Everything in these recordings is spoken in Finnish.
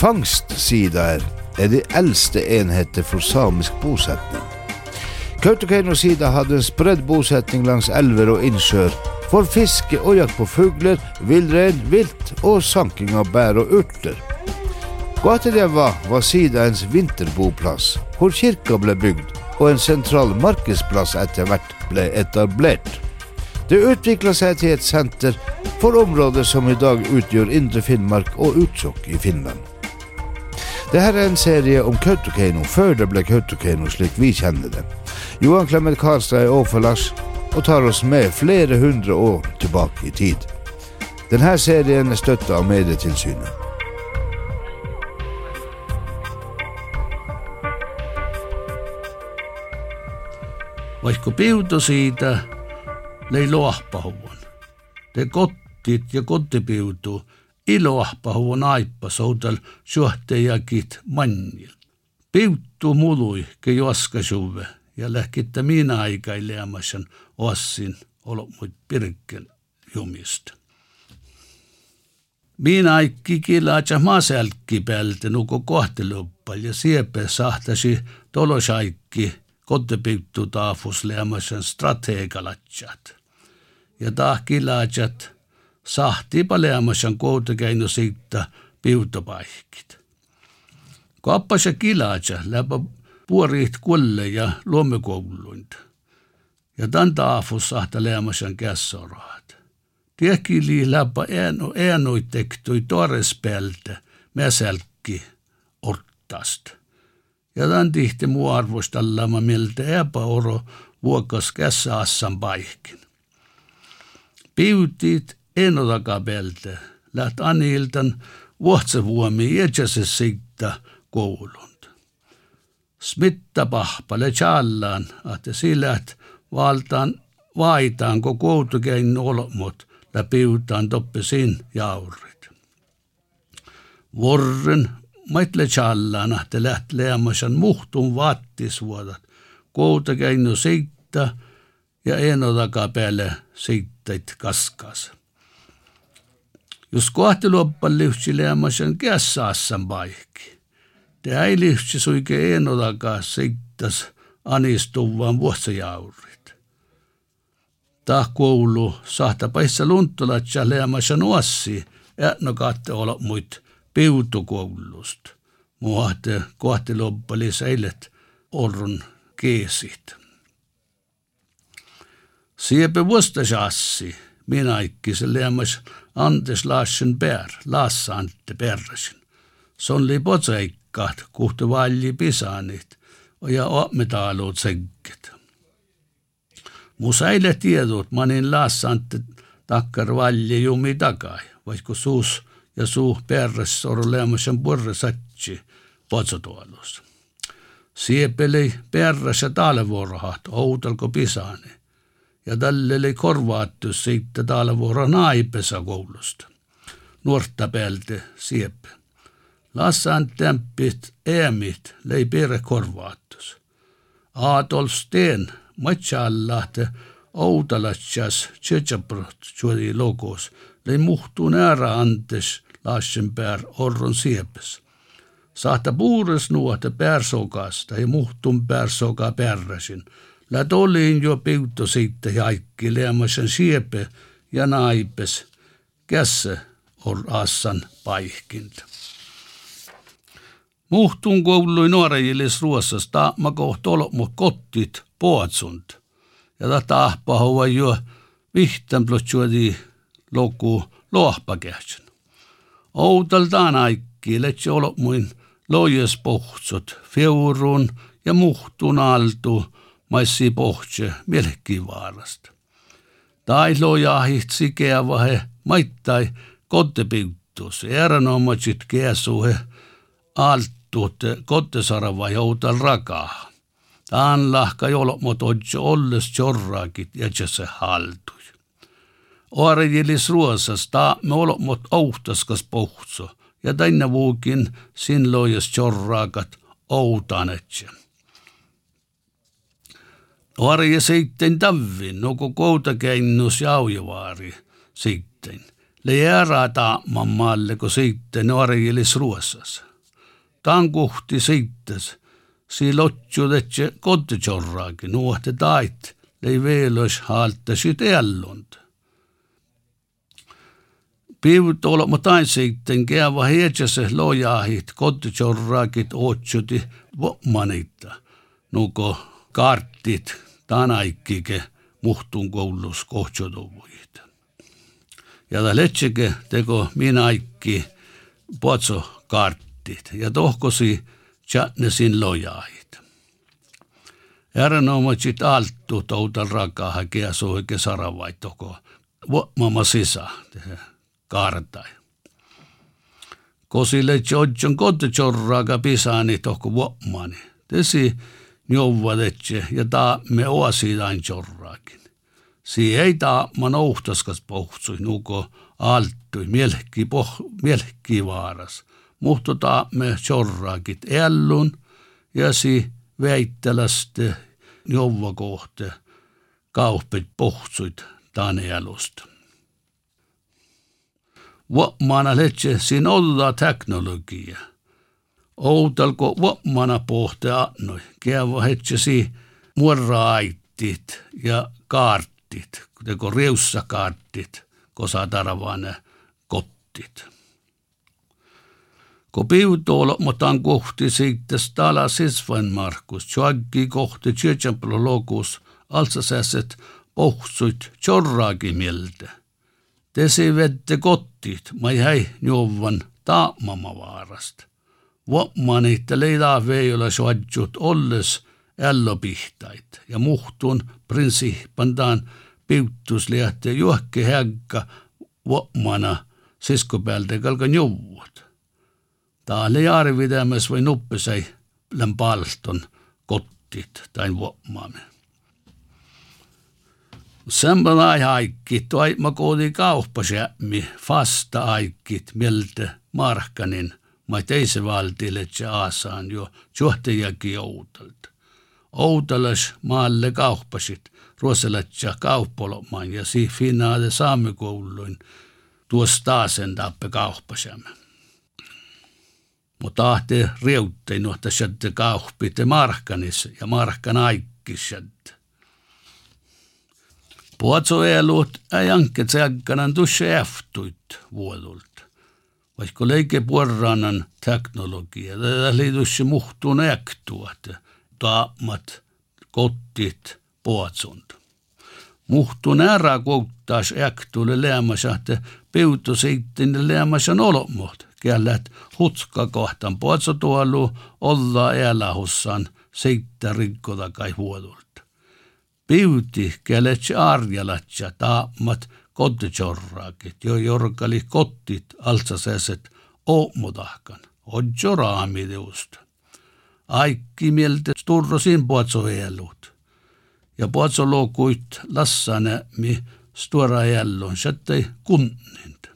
Fangstsidaer er de eldste enheter for samisk bosetning. Kautokeino-sida hadde en spredd bosetning langs elver og innsjøer for fiske og jakt på fugler, villrein, vilt og sanking av bær og urter. Guateljeva var sidaens vinterboplass, hvor kirka ble bygd og en sentral markedsplass etter hvert ble etablert. Det utvikla seg til et senter for områder som i dag utgjør Indre Finnmark og Utsjokk i Finland. Dette er en serie om Kautokeino før det ble Kautokeino slik vi kjenner det. Johan Clement Karlstad er overfor og tar oss med flere hundre år tilbake i tid. Denne serien er støtta av Medietilsynet. vaikka piuto siitä lei loahpahuvun. Te kottit ja kottipiutu iloahpahuvun aippa soutal syöhtejäkit mannil. Piuttu mului ke juoska suve ja lähkittä minä aikaileamasen ossin muit pirkkel jumista. Minä aikki kilaatsa maaselkki päältä nuko kohteluppa ja siepe sahtasi tolosaikki kottepittu taafus leamasen strategalatsat. Ja tahkilatsat sahti paleamas on kohta käinud sõita pihutupaikid. kapas ja kiladja läheb puuriht kulle ja loomekoolund ja tämän taafus sahta leamas on kässoraat. Tiekili läpä äänu, äänui tektui torrespeltä mäsälkki ortast. Ja tämän tihti muu arvostallama miltä epäoro vuokas kässä assan paikkin. Piutit eno taga pealt läht Anildan vuotsevuomi jätsese sitta koulund. Smitta pahpale challaan, ahte silät valtaan vaitaan, kun koutukein olmot läpiutaan toppesin jaurit. Vorren maitle challaan, ahte läht leamasan muhtun vaattisvuodat, koutukein no sitta ja eno taga päälle sittait kaskas. Jos kohti loppan lyhtsi leamasan kässaassan paikki. Te ei lyhtsi suike eno takaa seittas anistuvan vuotsajaurit. Tah koulu sahta paissa luntulatsa leamasan uossi, no katte olo muit piutukoulusta. Muahte kohti loppali seilet orrun keesit. Siepe vuostasassi, minä se leemas antes laasen pär, laassa ante pärräsin. Son li potseikkaat, kuhtu valli pisanit, ja ometaaluut senket. Mu säile tiedot, manin laassa ante takkar valli jumi takai, vaikka suus ja suu perres olemassan porre satsi potsotuolus. Siepeli perres ja taalevuorohat outalko pisani ja tal oli korvatus sõita taalavuura naipesa koolust. Nuorta pealt siep. Lassan tempit eemit lõi pere korvatus. Adolf Steen Matšallahte Audalatsas Tšetšaprotšuri logos lõi muhtune ära andes Laschenberg Orron siepes saata puures nuota pärsokas tai muhtun pärsoka pärräsin. Lät oliin jo piutto siitä jaikki leemasen siepe ja naipes. Kässe on assan paihkinta. Muhtun koului nuorejilis ruossasta ma koht olmu kottit poatsunt. Ja tätä ahpahua jo vihtan plotsuodi loku lohpakähtsän. Outaltaan aikki, letse olo muin lojes pohtsot, feurun ja muhtun altu, massipohtse merkkivaarasta. Tailo jahit sikeavahe maittai kottepintus erinomatsit keasuhe alttuutte kottesarava joutal rakaa. Taan lahka jolmot otsi olles jorraakit ja se haltui. Oarejilis ruosas taamme olmot ohtaskas pohtso ja tänne vuukin sin lojas jorraakat outanetse. Oare sitten tavvin, noko kouta keinnus jaujevaari sitten. Le jääraa taamman maalle, kun sitten oarejilis ruosas. tankuhti siittes. Si lotju tetse kottitsorraakin, nuohte tait, lei veelös haalta sit ellund. Piivut olema tain sitten keava hietsase lojahit, kottitsorraakit otsuti vommanita. Nuko karttit, tanaikkike, muhtun koulus kohtsotuvuit. Ja ta letsike teko minaikki potso karttit ja tohkosi tjatnesin lojahit. Järjenomaisesti alttu toutal rakaa hakea suhike saravaittoko. Vuomama sisä, kartai. Kosille tjodjon kottitjorraaga pisani tohko vuomani. Tesi njouvadetse ja ta me oasidain tjorraakin. Si ei ta man ohtaskas pohtsui nuko alttui mielki, poh, mielki vaaras. Muhto ta me tjorraakit ellun ja si väitteläste jouvakohte kauppit pohtsuit tanealusta. Vuomana letse sin olla teknologia outalko vuomana pohtea annoi. Kievahetsäsi muoraittit ja kaartit, kuten riussakaartit, kosatarvaan kottit. Ko piutoolo motan kohti siitä stala sisvain Markus, joakki kohti tsjötsämplologus, altsasääset pohsuit tjorraakin mieltä. Tesi vette kottit, mai häi juovan taamamavaarasta. Vaarasta. Vuomani, että leidaa veiola suadjut olles ällopihtait ja muhtun prinsiippantaan piuttusliahte juokke hägga vuomana siskopäältä kalka njovuot. Täällä jaarividämäs voi nuppesai lämpalston kottit tai vuomaamme. Sembla aikki, toi ma koodi kauppasjämmi, fasta aikit, mieltä markkanin, ma teise valtille se aasaan jo johtajakin outalta. Outalas maalle kauppasit, ruosalatja kauppolomaan ja si finaale saamikouluin tuossa taasen tappe kauppasjämme. Mutta tahte riuttein nohta sieltä kauppite markkanis ja markkan aikkisjätte. Puotsoelut ei anke tsäkkanan tusse eftuit vuodulta. Vaikka leike puorannan teknologia, tätä liityssä muhtuun ektuat, taamat, kottit, puotsund. Muhtuun ära kouttas ektuille leämässä, että peutu sitten leämässä olomot, kellät hutska kohtan puotsotuolu olla elähussan seittä rikkota kai huodulta. Piuti keletse arjalatsa taamat kottitsorraakit, jo jorkali kottit altsaseset oomutahkan, odjo raamideusta. Aikki mieltä sturrosin puotsoelut. Ja puotsolokuit lassane mi stora jällon, sättei kunnint.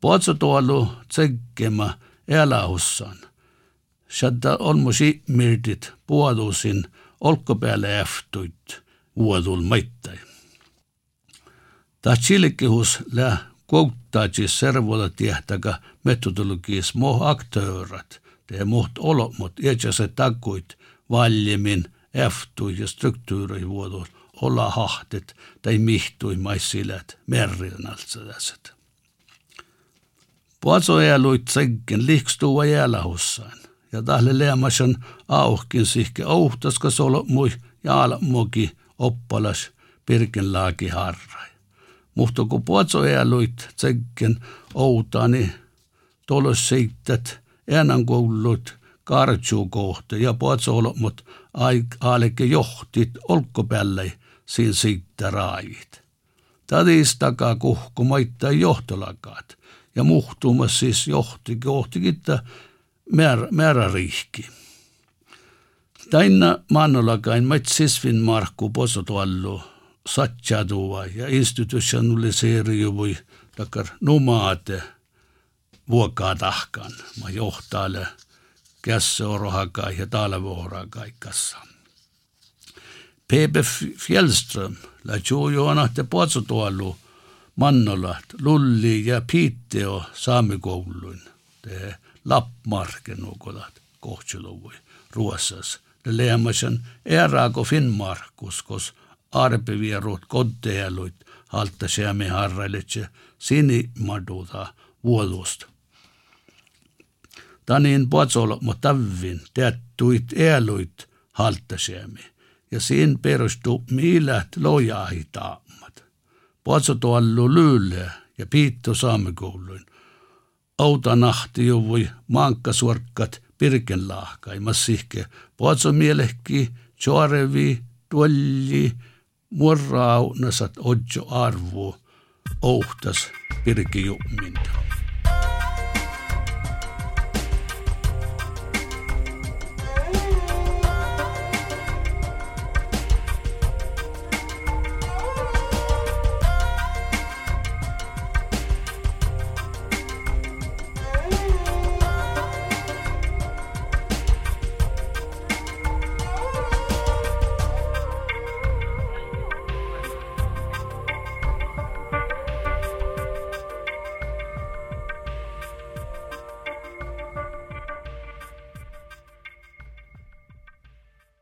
Puotsotuolu tsekkema elähussan. Sättä on musi mirtit puodusin olkopäälle eftuit vuodul Ta chillikihus lä koutaaji servola tiehtäkä metodologiis moh aktöörat, tee muht olomot, se takuit valjemin, eftui ja struktuuri vuodus, olla hahtet tai mihtui maissilet merrinnaltsalaiset. Puatsoeluit senkin likstuva jälahussain, ja tahle leemasen auhkin sihke auhtaska solo mui ja almoki oppalas pirkin laaki harrai. Mutta kun puotsoeluit tsekken outani tolos seittät enän koulut kartsuu kohta ja puotsolomot aalekke johtit olkkopäälle siinä siitä raajit. Tadis takaa kuhku maittaa johtolakaat ja muhtumas siis johti kohtikin määrä, määräriihki. Taina mannolakain maitsisvin markku posotuallu satjadua ja institutionaliseeriuvui takar numaate vuokaa tahkan. Mä johtaalle kässä orohakai ja talvohorakai kassa. Pepe Fjellström la juojuona te posotuallu mannolat, lulli ja piitteo saamikouluin. Te lappmarkenukolat kohtsiluvui Ruossas. Det leemasen eraako Finnmarkus, kos arpivierut koddeeluit halta siemi harrailitse sinimaduta vuolusta. Tanin potsolo mo tavvin teettuit eluit halta. Ja siinä perustuu miilät lojaahitaammat. Potso tuollu lyyle ja piitto saamekouluin. Outa nahti juvui mankkasuorkkat pirkenlahkaimas sihke. Potso mielehki, tjoarevi, tuolli, murrau nasat odjo arvo, ohtas pirkijumminta.